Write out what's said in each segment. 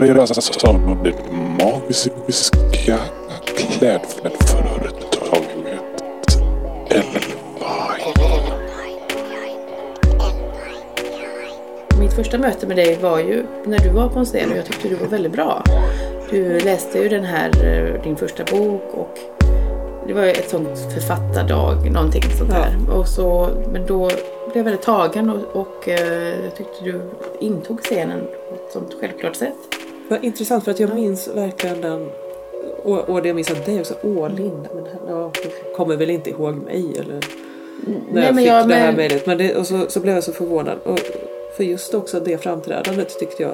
presenteras som det magiska klädföretaget Elvaj. Mitt första möte med dig var ju när du var på en scen och jag tyckte du var väldigt bra. Du läste ju den här, eh, din första bok och det var ju ett sånt författardag, någonting sånt Ja. där. Och så, men då blev jag väldigt tagen och, och eh, jag tyckte du intog scenen på ett sånt självklart sätt. Vad intressant för att jag minns verkligen den och, och det jag minns av dig också. Åh Linda, men ja, kommer väl inte ihåg mig eller när jag fick det här mejlet. Men det, och så, så blev jag så förvånad. Och för just också det framträdandet tyckte jag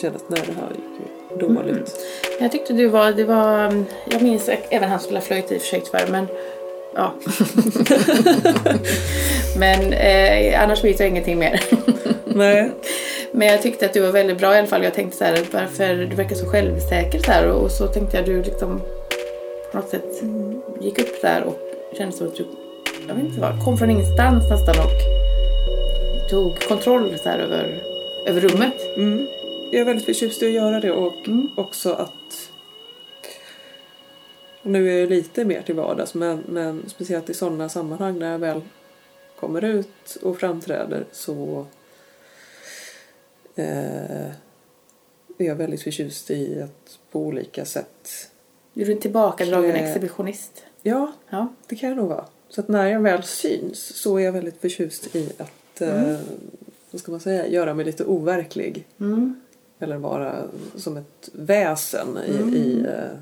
kändes, nej det här gick ju dåligt. Jag tyckte du var, det var, jag minns även han spelar flöjt i och för sig tyvärr men ja. men eh, annars minns jag ingenting mer. Nej. Men jag tyckte att du var väldigt bra i alla fall. Jag tänkte så här, varför du verkar så självsäker så här. Och så tänkte jag du liksom på något sätt gick upp där och kände som att du, jag vet inte vad, kom från ingenstans nästan och tog kontroll så här över, över rummet. Mm. Jag är väldigt förtjust i att göra det och Mm. också att nu är jag lite mer till vardags men, men speciellt i sådana sammanhang när jag väl kommer ut och framträder så eh, är jag väldigt förtjust i att på olika sätt Du är en tillbakadragen Eh. exhibitionist. ja, Ja. det kan jag nog vara. Så att när jag väl syns så är jag väldigt förtjust i att eh, vad ska man säga, göra mig lite overklig. Mm. Eller vara som ett väsen i, i eh,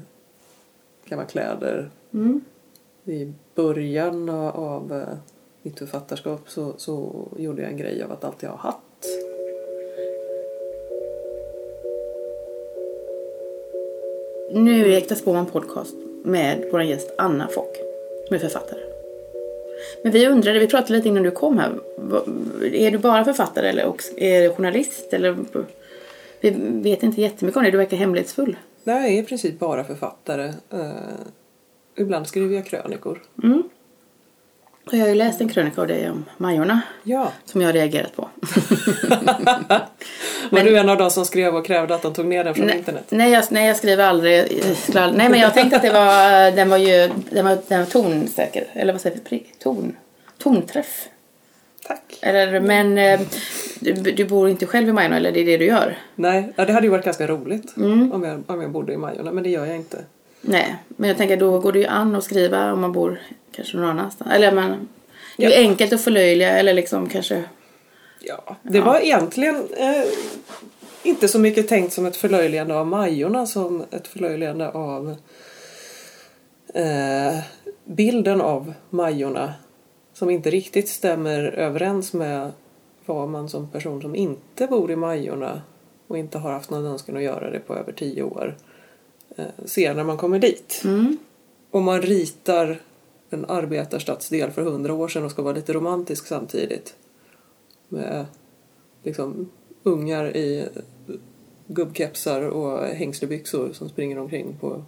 gamla kläder. Mm. I början av, av eh, mitt författarskap så, så gjorde jag en grej av att alltid ha hatt. Nu är Äkta Spåman podcast med vår gäst Anna Fock, som är författare. Men vi undrade, vi pratade lite innan du kom här, är du bara författare eller också, är du journalist? Eller, vi vet inte jättemycket om det, du verkar hemlighetsfull. Nej, jag är i princip bara författare. Eh, ibland skriver jag krönikor. Mm. Och jag har ju läst en krönika av dig om Majorna, Ja. som jag har reagerat på. Var du en av de som skrev och krävde att de tog ner den från Nej, internet? nej, jag, nej, jag skriver aldrig. jag Nej, men jag tänkte att det var, den var ju den var, den var tonsäker. Eller vad säger vi? Ton, tonträff. Tack. Eller, men eh, du, du bor inte själv i Majorna, eller det är det du gör? Nej, ja, det hade ju varit ganska roligt Mm. om, jag, om jag bodde i Majorna, men det gör jag inte. Nej, men jag tänker då går det ju an att skriva om man bor kanske någon annanstans. Eller men, det är ju Ja. enkelt att förlöjliga eller liksom kanske... Ja, det var egentligen eh, inte så mycket tänkt som ett förlöjligande av Majorna som ett förlöjligande av eh, bilden av Majorna som inte riktigt stämmer överens med vad man som person som inte bor i Majorna och inte har haft någon önskan att göra det på över tio år ser när man kommer dit. Mm. Om man ritar en arbetarstadsdel för hundra år sedan och ska vara lite romantisk samtidigt. Med liksom ungar i gubbkepsar och hängslebyxor som springer omkring på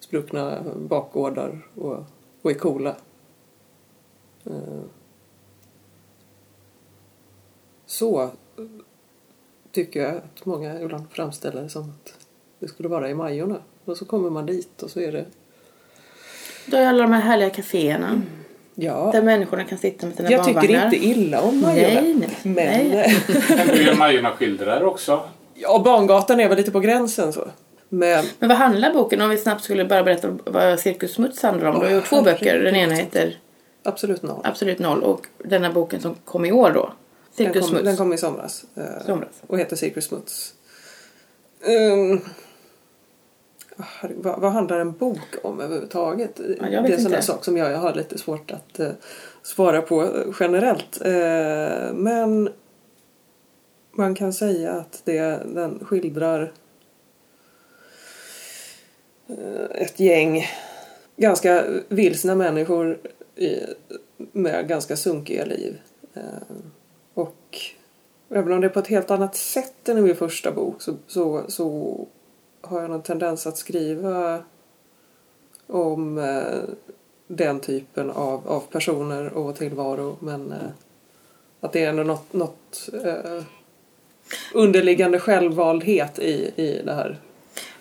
spruckna bakgårdar och, och är coola. Eh, Så eh, tycker jag att många ibland framställer det som att det skulle vara i Majorna. Och så kommer man dit och så är det Då är alla de här härliga kaféerna. Ja, Där människorna kan sitta med sina jag tycker barnvagnar. inte illa om Majorna. Nej, nej. Men nej. Men du är Majorna skildrar också. ja, Bangatan är väl lite på gränsen så. Men Men vad handlar boken om? Vi snabbt skulle bara berätta vad Cirkus Smuts handlar om. Du har gjort två böcker. Den ena heter absolut noll. Absolut noll och denna boken som kom i år då. Den Cirkus kom, Smuts. den kom i somras. eh, Somras. Och heter Secret Smuts. Um, vad, vad handlar en bok om överhuvudtaget? Ja, det är en sån sak som jag, jag har lite svårt att eh, svara på eh, generellt. Eh, men man kan säga att det, den skildrar eh, ett gäng ganska vilsna människor i, med ganska sunkiga liv. Eh, och även om det är på ett helt annat sätt än i min första bok så, så, så har jag någon tendens att skriva om eh, den typen av, av personer och tillvaro men eh, att det är ändå något, något eh, underliggande självvaldhet i, i det här.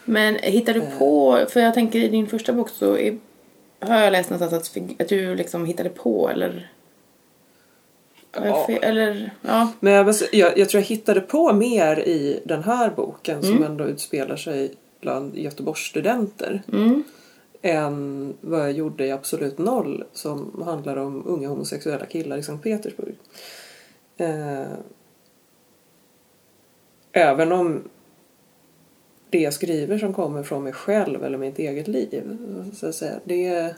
Men hittar du Eh. på, för jag tänker i din första bok så är, har jag läst någonstans att, att du liksom hittade på eller? Ja. Eller, ja. Men jag, jag, jag tror jag hittade på mer i den här boken som ändå utspelar sig bland Göteborgsstudenter Mm. än vad jag gjorde i Absolut Noll som handlar om unga homosexuella killar i Sankt Petersburg. Eh, även om det jag skriver som kommer från mig själv eller mitt eget liv. Så att säga, det,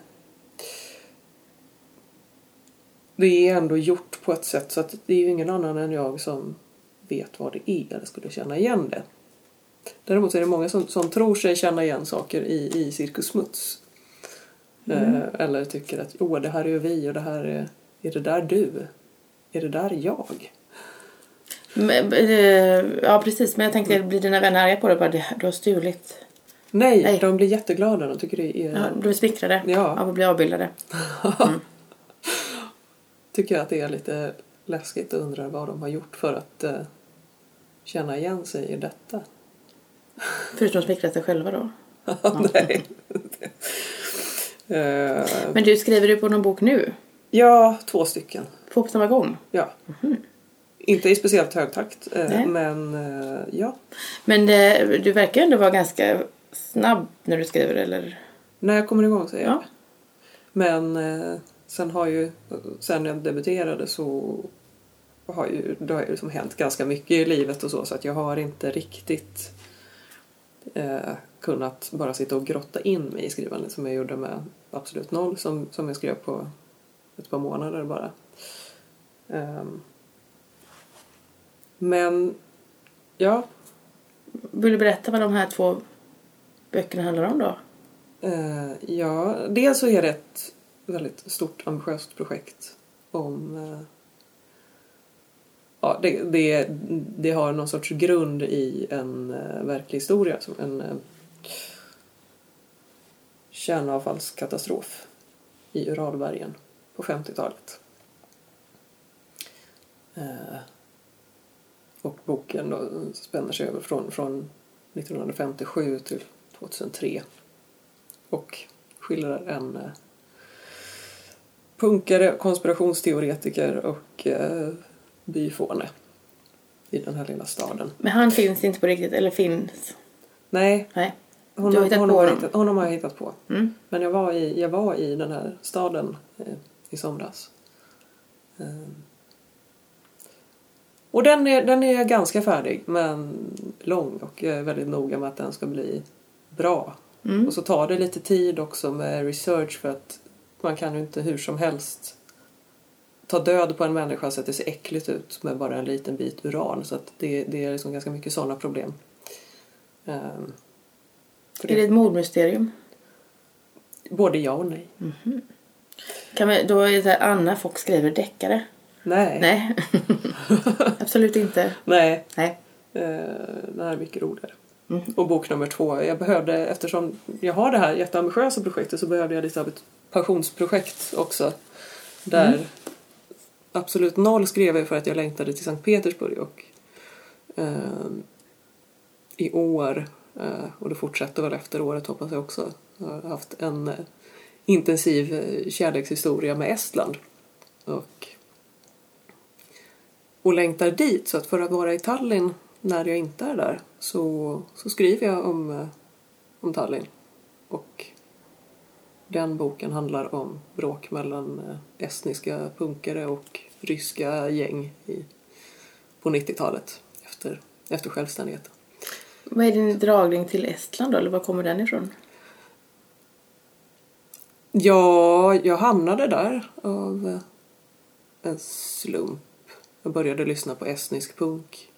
det är ändå gjort på ett sätt så att det är ju ingen annan än jag som vet vad det är eller skulle känna igen det. Däremot är det många som, som tror sig känna igen saker i, i Cirkus Smuts. Eh, eller tycker att åh, det här är ju vi och det här är, är det där du? Är det där jag? Men, eh, ja precis, men jag tänkte blir dina vänner arga på dig? Bara, "Det- du har stulit. Nej, Nej. de blir jätteglada. De tycker det är... Ja, du är smickrade Ja. av att bli avbildade. tycker jag att det är lite läskigt och undrar vad de har gjort för att eh, känna igen sig i detta. Förutom att smickra sig själva då. Nej. Eh, Men du, skriver du på någon bok nu? ja, två stycken. Två på samma gång? Ja. Inte i speciellt hög takt, eh, Nej. men eh, ja. Men det, du verkar ändå vara ganska snabb när du skriver eller? När jag kommer igång så är jag Ja. Men sen har ju, sen jag debuterade så har ju, det har ju liksom hänt ganska mycket i livet och så så att jag har inte riktigt eh, kunnat bara sitta och grotta in mig i skrivandet som jag gjorde med Absolut Noll som, som jag skrev på ett par månader bara. Ehm, men ja, Vill du berätta vad de här två böckerna handlar om då? Eh, ja, dels så är det ett väldigt stort ambitiöst projekt om eh, Ja, det, det, det har någon sorts grund i en eh, verklig historia, som en eh, kärnavfallskatastrof i Uralbergen på 50-talet. Eh, och boken då spänner sig över från, från 1957 till 2003 och skildrar en eh, punkare, konspirationsteoretiker och eh, byfåne i den här lilla staden. Men han finns inte på riktigt, eller finns? Nej, Nej. hon, Du har hittat honom, på honom? hittat, honom har jag hittat på. Mm. Men jag var i, jag var i den här staden eh, i somras. Eh, och den är, den är ganska färdig men lång och jag är väldigt noga med att den ska bli bra. Mm. Och så tar det lite tid också med research för att man kan ju inte hur som helst ta död på en människa så att det ser äckligt ut med bara en liten bit uran. Så att det, det är liksom ganska mycket sådana problem. Ehm, Är det ett mordmysterium? Både ja och nej. Kan vi, då är det Anna Fox skriver deckare. Nej. Nej. Absolut inte. Nej. Nej. Eh, det här är mycket roligare. Och bok nummer två. Jag behövde, eftersom jag har det här jätteambitiösa projektet så behövde jag lite av ett passionsprojekt också. Där absolut noll skrev jag för att jag längtade till Sankt Petersburg och eh, i år, eh, och det fortsätter väl efter året hoppas jag också, har jag haft en eh, intensiv eh, kärlekshistoria med Estland. Och och längtar dit. Så att för att vara i Tallinn när jag inte är där så, så skriver jag om, eh, om Tallinn. Och den boken handlar om bråk mellan eh, estniska punkare och ryska gäng i, på 90-talet efter, efter självständigheten. Vad är din dragning till Estland då? Eller var kommer den ifrån? Ja, jag hamnade där av eh, en slump. Jag började lyssna på estnisk punk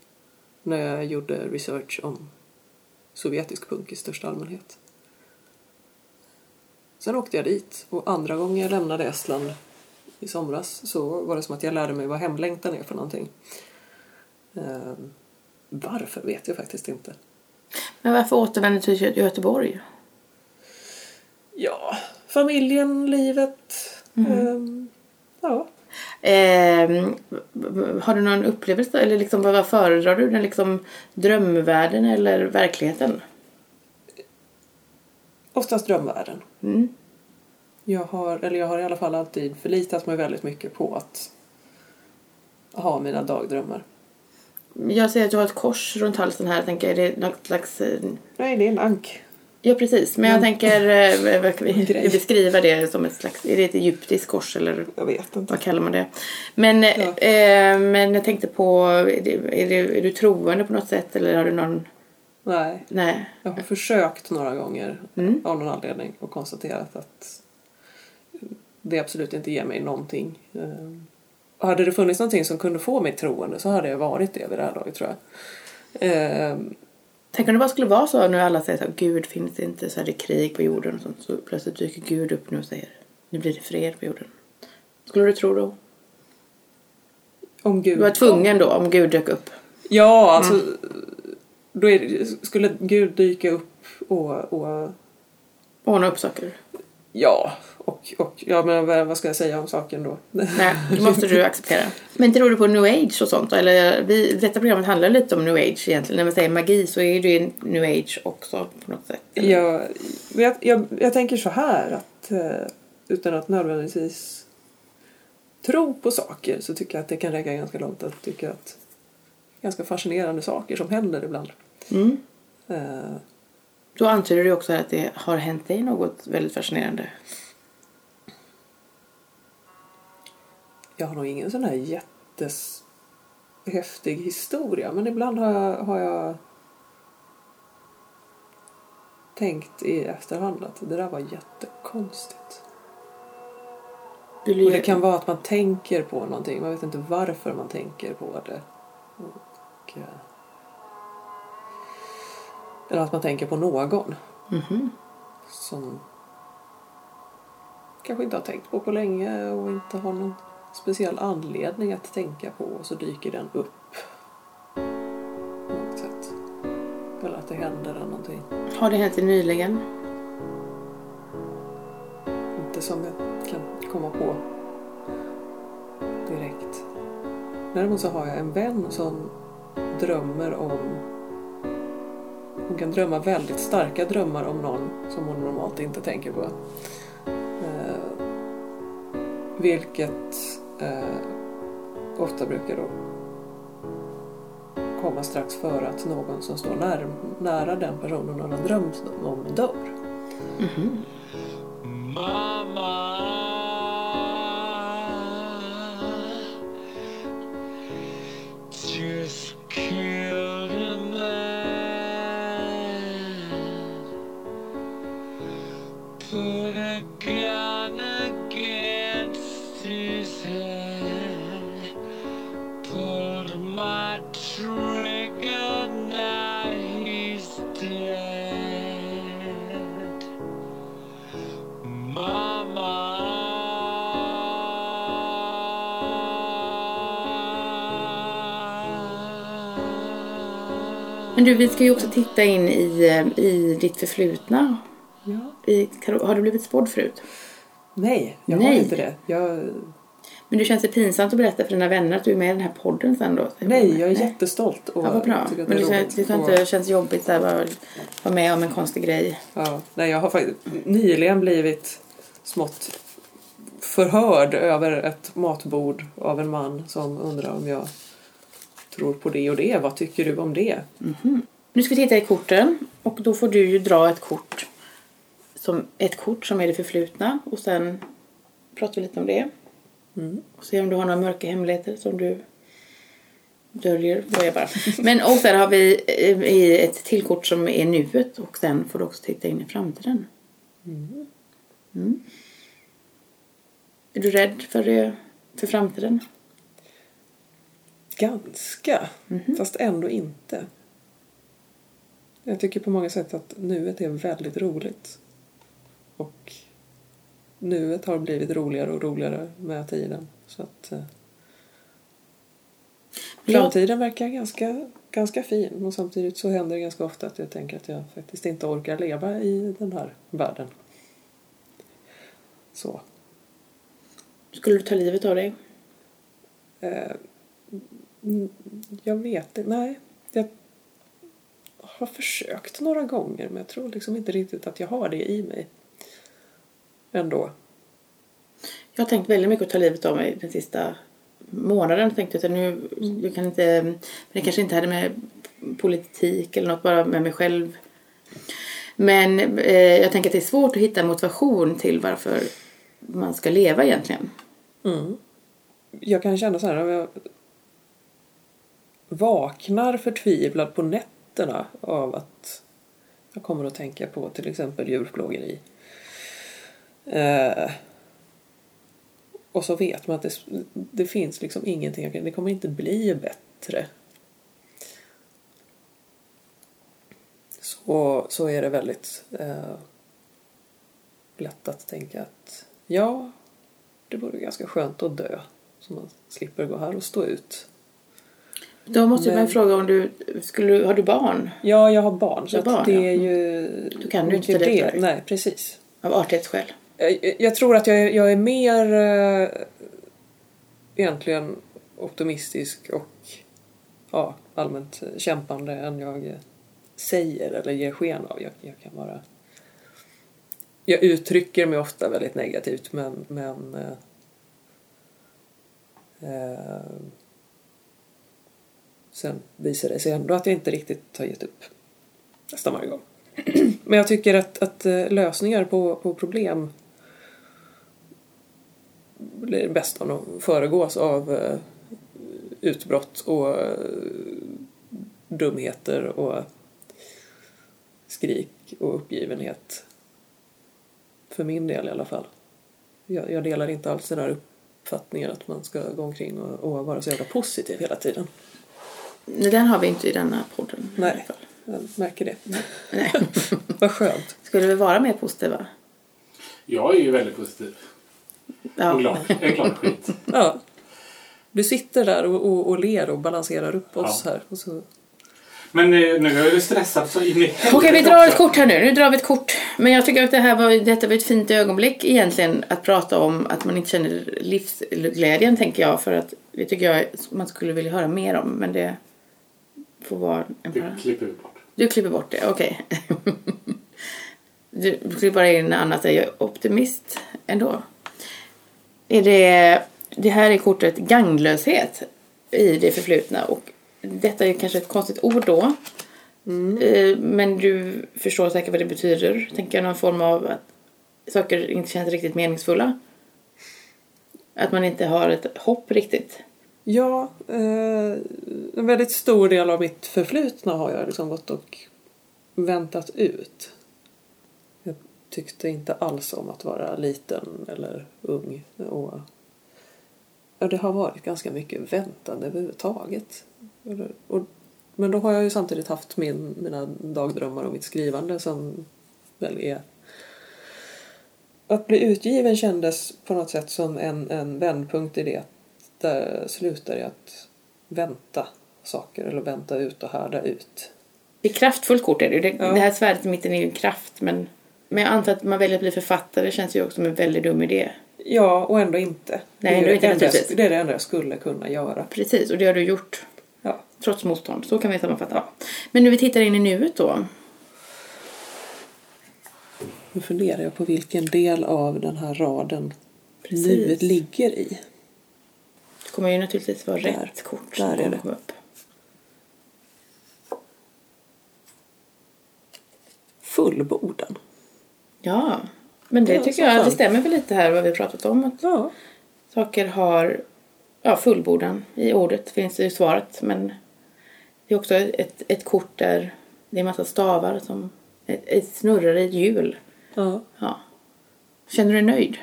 när jag gjorde research om sovjetisk punk i största allmänhet. Sen åkte jag dit och andra gången jag lämnade Estland i somras så var det som att jag lärde mig vad hemlängtan är för någonting. Eh, varför vet jag faktiskt inte. Men varför återvände du till Göteborg? Ja, familjen, livet. ehm, ja. Ehm, har du någon upplevelse eller liksom, vad föredrar du? Den liksom drömvärlden eller verkligheten? Oftast drömvärlden. Mm. Jag har, eller jag har i alla fall alltid förlitat mig väldigt mycket på att ha mina dagdrömmar. Jag ser att du har ett kors runt halsen här. Tänker, jag, är det något slags... eh, Nej, det är en ank. Ja, precis. Men jag tänker eh, beskriva det som ett slags... Är det ett egyptiskt kors eller Jag vet inte. vad kallar man det? Men, Ja. eh, men jag tänkte på... Är, det, är, det, är du troende på något sätt eller har du någon... Nej, Nej. jag har försökt några gånger Mm. av någon anledning och konstaterat att det absolut inte ger mig någonting. Eh, Hade det funnits någonting som kunde få mig troende så hade jag varit det vid det här laget tror jag. Eh, Tänk om det bara skulle vara så nu alla säger att Gud finns inte, så är det krig på jorden och sånt. Så plötsligt dyker Gud upp nu och säger nu blir det fred på jorden. Skulle du tro då? om Gud... Du var tvungen då om Gud dök upp. Ja, alltså. Mm. Då är skulle Gud dyka upp och, och Ordna upp saker. ja, och, och ja, men vad ska jag säga om saken då? Nej, det måste du acceptera. Men tror du på new age och sånt? Eller vi, detta programmet handlar lite om new age egentligen. När man säger magi så är det ju new age också på något sätt. eller? Men jag, jag, jag tänker så här att eh, utan att nödvändigtvis tro på saker så tycker jag att det kan räcka ganska långt att tycka att ganska fascinerande saker som händer ibland. Mm. Eh, Då antyder du också att det har hänt dig något väldigt fascinerande. jag har nog ingen sån här jättes häftig historia men ibland har jag, har jag tänkt i efterhand att det där var jättekonstigt. Och det kan vara att man tänker på någonting, man vet inte varför man tänker på det. Och, eh, eller att man tänker på någon Mhm. som kanske inte har tänkt på på länge och inte har någon speciell anledning att tänka på och så dyker den upp på något sätt. Eller att det händer någonting. Har det hänt nyligen? Inte som jag kan komma på direkt. Däremot så har jag en vän som drömmer om... Hon kan drömma väldigt starka drömmar om någon som hon normalt inte tänker på. Eh, vilket eh, ofta brukar då komma strax före att någon som står när, nära den personen hon har drömt om dör. Just mhm. Men du, vi ska ju också titta in i, eh, i ditt förflutna. Ja. I, har du blivit spådd förut? Nej, jag har Nej. inte det. Jag, Men det känns det pinsamt att berätta för dina vänner att du är med i den här podden sen då? nej, jag är jättestolt. Och Ja, vad bra. att Men det känns, det Och- inte känns jobbigt så här, bara vara med om en konstig grej. Ja, nej, jag har faktiskt nyligen blivit smått förhörd över ett matbord av en man som undrar om jag tror på det och det. Vad tycker du om det? Nu ska vi titta i korten och då får du ju dra ett kort. Som, ett kort som är det förflutna och sen pratar vi lite om det. Och se om du har några mörka hemligheter som du döljer. Jag bara. Men och sen har vi eh, i ett till kort som är nuet och sen får du också titta in i framtiden. Mm. Är du rädd för, för framtiden? Ganska, fast ändå inte. Jag tycker på många sätt att nuet är väldigt roligt. Och nuet har blivit roligare och roligare med tiden. Så att eh, framtiden verkar ganska, ganska fin. Och samtidigt så händer det ganska ofta att jag tänker att jag faktiskt inte orkar leva i den här världen. Så. Skulle du ta livet av dig? Eh, jag vet inte, nej. Jag har försökt några gånger men jag tror liksom inte riktigt att jag har det i mig. Ändå. Jag har tänkt väldigt mycket att ta livet av mig den sista månaden. Tänkte jag nu, jag kan inte, men det kanske inte hade med politik eller något, bara med mig själv. Men eh, jag tänker att det är svårt att hitta motivation till varför man ska leva egentligen. Mm. Jag kan känna så här, om jag vaknar förtvivlad på nätterna av att jag kommer att tänka på till exempel djurplågeri. Eh, och så vet man att det, det finns liksom ingenting, det kommer inte bli bättre. Så, så är det väldigt eh, lätt att tänka att ja, det vore ganska skönt att dö. Så man slipper gå här och stå ut. Då måste Men- man fråga om du, skulle, har du barn? Ja, jag har barn. Så barn, det ja. är ju... Då kan du inte det. för dig. Nej, precis. Av artighetsskäl? Jag, jag tror att jag, är- jag är mer eh, egentligen optimistisk och ja, allmänt kämpande än jag säger eller ger sken av. Jag, jag kan vara... Jag uttrycker mig ofta väldigt negativt men, men eh, eh, sen visar det sig ändå att jag inte riktigt har gett upp nästan varje gång. Men jag tycker att, att eh, lösningar på, på problem blir bäst om de föregås av eh, utbrott och eh, dumheter och skrik och uppgivenhet. För min del i alla fall. Jag, jag delar inte alls den här uppfattningen att man ska gå omkring och, och vara så jävla positiv hela tiden. Nej, den har vi inte i denna podden. Nej. Jag märker det. Nej. Vad skönt. Skulle vi vara mer positiva? Jag är ju väldigt positiv. Ja. Och glad. Jag är glad skit. Ja. Du sitter där och, och, och ler och balanserar upp oss Ja. här. Och så, Men eh, nu är du stressad så in i Okej, vi drar ett också. kort här nu. Nu drar vi ett kort. Men jag tycker att det här var, detta var ett fint ögonblick egentligen att prata om att man inte känner livsglädjen, tänker jag. För att det tycker jag man skulle vilja höra mer om. Men det får vara en Du para. klipper vi bort. Du klipper bort det, okej. du klipper bara in annat. Jag är optimist ändå. Är det, det här är kortet ganglöshet i det förflutna. Och detta är kanske ett konstigt ord då. Eh, Men du förstår säkert vad det betyder. Tänker jag någon form av att saker inte känns riktigt meningsfulla. Att man inte har ett hopp riktigt ja, eh, en väldigt stor del av mitt förflutna har jag liksom gått och väntat ut. Jag tyckte inte alls om att vara liten eller ung. Och, ja, det har varit ganska mycket väntande överhuvudtaget. Eller- Och, men då har jag ju samtidigt haft min, mina dagdrömmar och mitt skrivande som väl är att bli utgiven kändes på något sätt som en, en vändpunkt i det. Där slutar jag att vänta saker eller vänta ut och härda ut. Det är kraftfullt kort är det. Det, Ja. det här svärdet i mitten är ju en kraft. Men, men jag antar att man väljer att bli författare känns ju också som en väldigt dum idé. Ja, och ändå inte. Nej, det, är ändå det inte, jag, naturligtvis. det är det enda jag skulle kunna göra. Precis, och det har du gjort. Ja. Trots motstånd. Så kan vi sammanfatta. Men nu vi tittar in i nuet då. Nu funderar jag på vilken del av den här raden Precis. nuet ligger i. Det kommer ju naturligtvis vara Där. rätt kort. Där som är det. kommer upp. Fullbordan. Ja, men det Ja, tycker jag, det stämmer väl lite här vad vi har pratat om. Att Ja. saker har ja, fullbordan i ordet finns det ju svaret. Men det är också ett, ett kort där det är en massa stavar som ett, snurrar i ett hjul. ja. Ja. Känner du dig nöjd?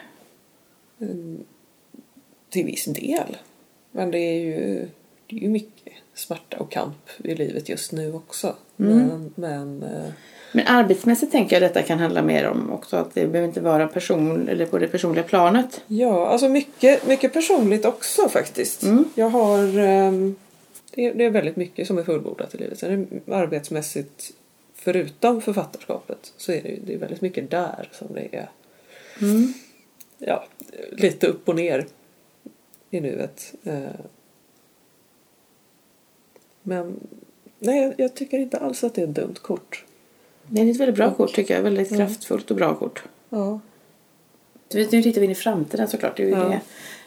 Till viss del. Men det är ju, det är ju mycket smärta och kamp i livet just nu också. Mm. Men, men eh, Men arbetsmässigt tänker jag att detta kan handla mer om också att det behöver inte vara person eller på det personliga planet. Ja, alltså mycket, mycket personligt också faktiskt. Mm. Jag har... ehm, det, är, det är väldigt mycket som är fullbordat i livet. Sen är arbetsmässigt, förutom författarskapet, så är det, det är väldigt mycket där som det är Mm. ja, lite upp och ner i nuet. Eh, Men nej, jag, tycker inte alls att det är ett dumt kort. Det är ett väldigt bra kort tycker jag. Väldigt kraftfullt och bra kort. Ja. Du vet, Nu tittar vi in i framtiden såklart. Det är ju Ja. det,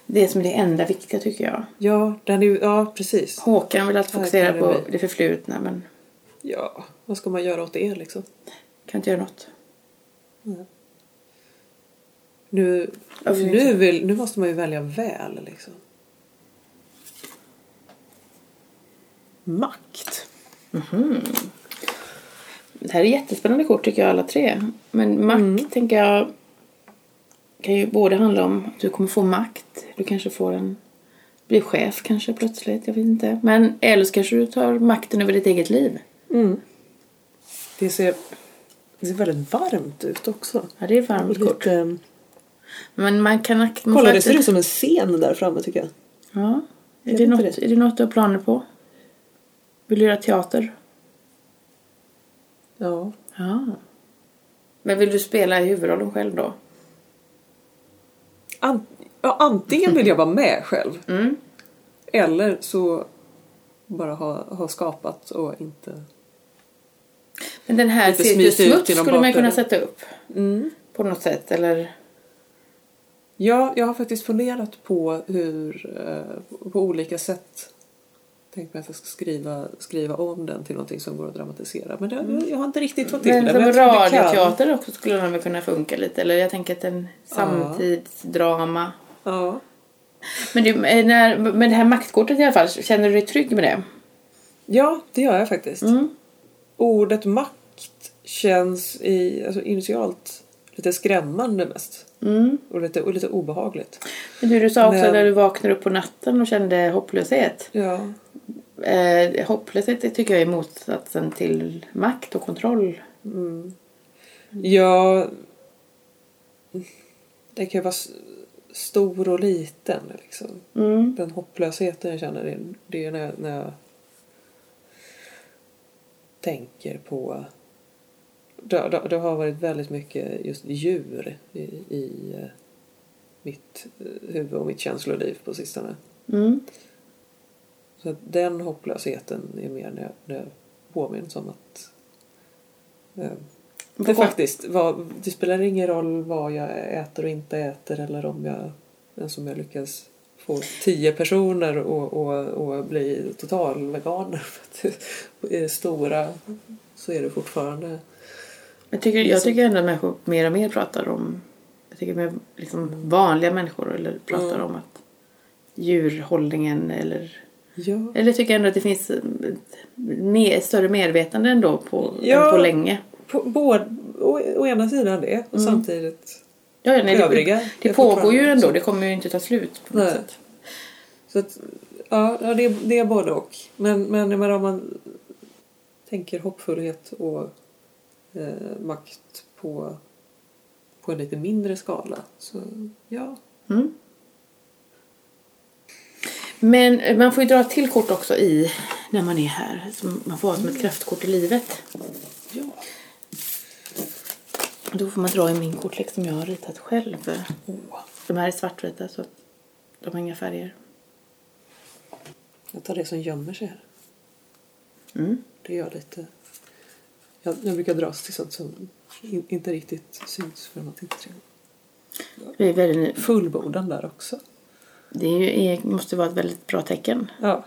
det som är det enda viktiga tycker jag. Ja, den är, ja precis. Håkan vill alltid fokusera på det det förflutna men Ja, vad ska man göra åt det liksom? kan inte göra något. Nu, nu, vill, nu måste man ju välja väl liksom. Makt. Det här är jättespännande kort tycker jag alla tre. Men makt Mm. tänker jag kan ju både handla om att du kommer få makt. Du kanske får en bli chef kanske plötsligt. Jag vet inte. Men eller så kanske du tar makten över ditt eget liv. Det ser, det ser väldigt varmt ut också. Ja, det är varmt kort. Lite, Men man kan... Man kolla, det ser ut som en scen där framme tycker jag. Ja. Är Jag det, något, inte är det något du har planer på? Vill du göra teater? Ja. Ja. Men vill du spela i huvudrollen själv då? An, ja, antingen vill jag vara med själv. Mm. Eller så bara ha, ha skapat och inte... Men den här Cirkus Smuts skulle man kunna sätta upp. På något sätt. Eller... Ja, jag har faktiskt funderat på hur eh, på olika sätt tänkt mig att jag ska skriva, skriva om den till någonting som går att dramatisera. Men det, jag har inte riktigt fått till Men det. som det kan. radioteater också skulle den väl kunna funka lite. Eller jag tänker att en samtidsdrama. Ja. Men, du, eh, när, med det här maktkortet i alla fall, känner du dig trygg med det? ja, det gör jag faktiskt. Mm. Ordet makt känns i, alltså, initialt lite skrämmande mest. Mm. Och lite, och lite obehagligt. Men du, du sa också Men- när du vaknade upp på natten och kände hopplöshet. Ja. Eh, hopplöshet tycker jag är motsatsen till makt och kontroll. Ja, det kan ju vara stor och liten. Liksom. Mm. Den hopplösheten jag känner, det är när jag, när jag tänker på... Det, det, det har varit väldigt mycket just djur i, i eh, mitt eh, huvud och mitt känsloliv på sistone. Mm. Så den hopplösheten är mer när jag, när jag påminns om att eh, det faktiskt var, det spelar ingen roll vad jag äter och inte äter eller om jag ens om jag lyckas få tio personer och, och, och bli totalveganer. I det stora så är det fortfarande Jag tycker, jag tycker ändå att människor mer och mer pratar om jag tycker mer liksom vanliga människor eller pratar Mm. om att djurhållningen eller ja, eller jag tycker ändå att det finns ett mer, större medvetande ändå på, Ja. än på länge. på, både, å, å ena sidan det och samtidigt Ja, ja, nej, det, Övriga det är pågår ju ändå, det kommer ju inte ta slut på något sätt. Så att, ja, ja det, det är både och. Men, men jag menar, om man tänker hoppfullhet och eh, makt på, på en lite mindre skala. Så ja. Mm. Men man får ju dra ett till kort också i när man är här. Man får ha som ett kraftkort i livet. ja. Då får man dra i min kortlek som jag har ritat själv. Åh, De här är svartvita så de har inga färger. jag tar det som gömmer sig här. Mm. Det gör lite... Jag, jag brukar dras till sånt som in, inte riktigt syns för man tittar. Det, är väldigt, Fullbordan där också. det är ju, måste vara ett väldigt bra tecken. Ja.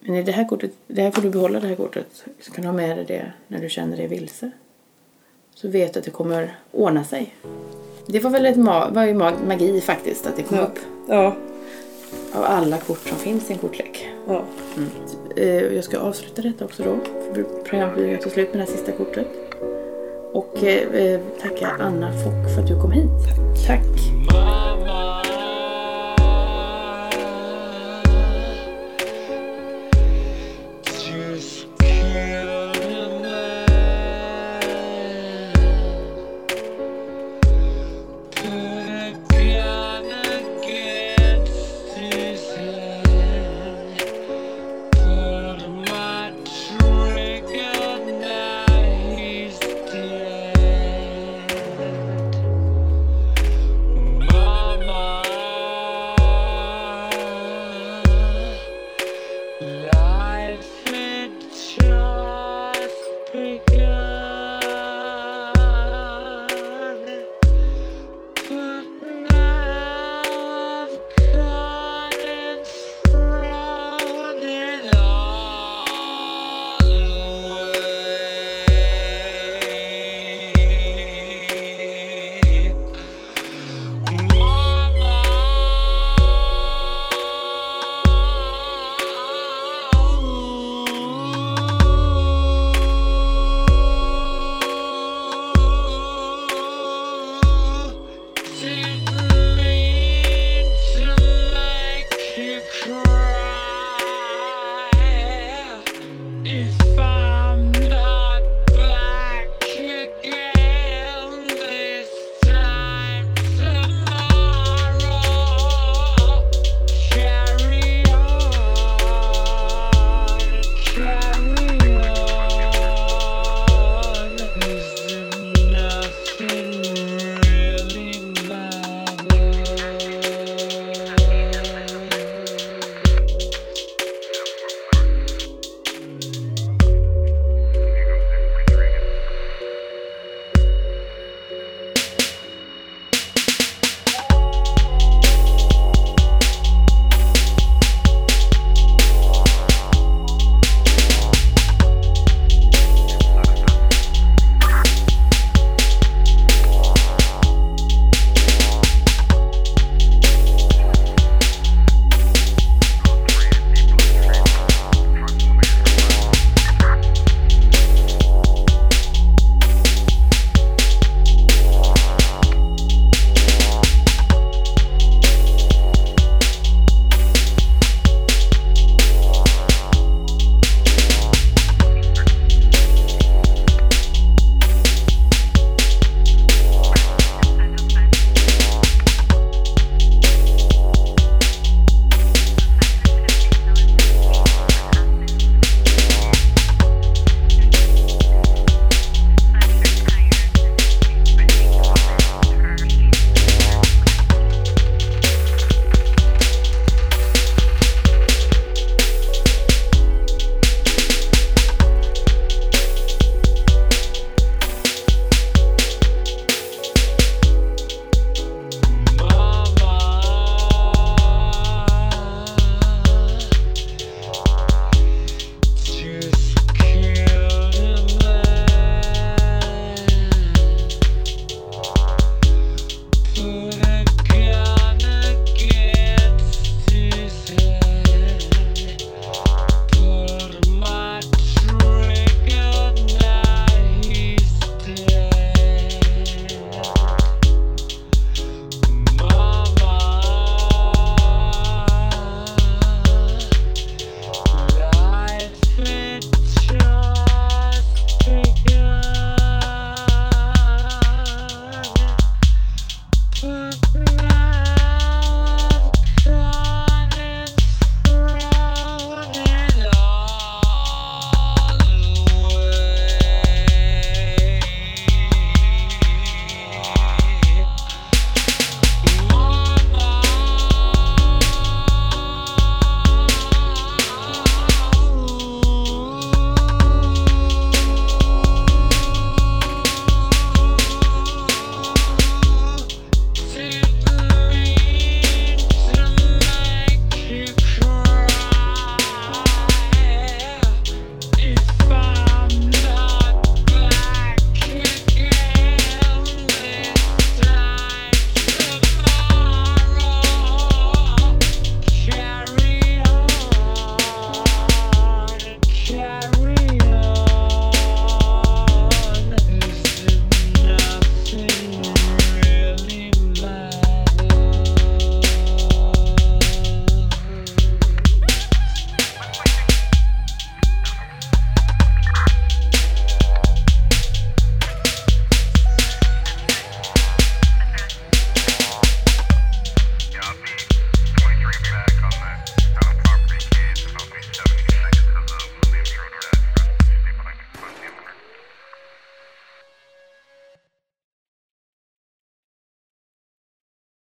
Men i det här kortet, det här får du behålla det här kortet. Så kan du ha med dig det när du känner dig vilse. Så vet du att det kommer ordna sig. Det var väl ett ma- var ju mag- magi faktiskt att det kom Ja. upp. Ja. Av alla kort som finns i en kortlek. ja. Eh, Jag ska avsluta detta också då. Programmet till slut med det här sista kortet. Och eh, eh, tacka Anna Fock för att du kom hit. Tack. My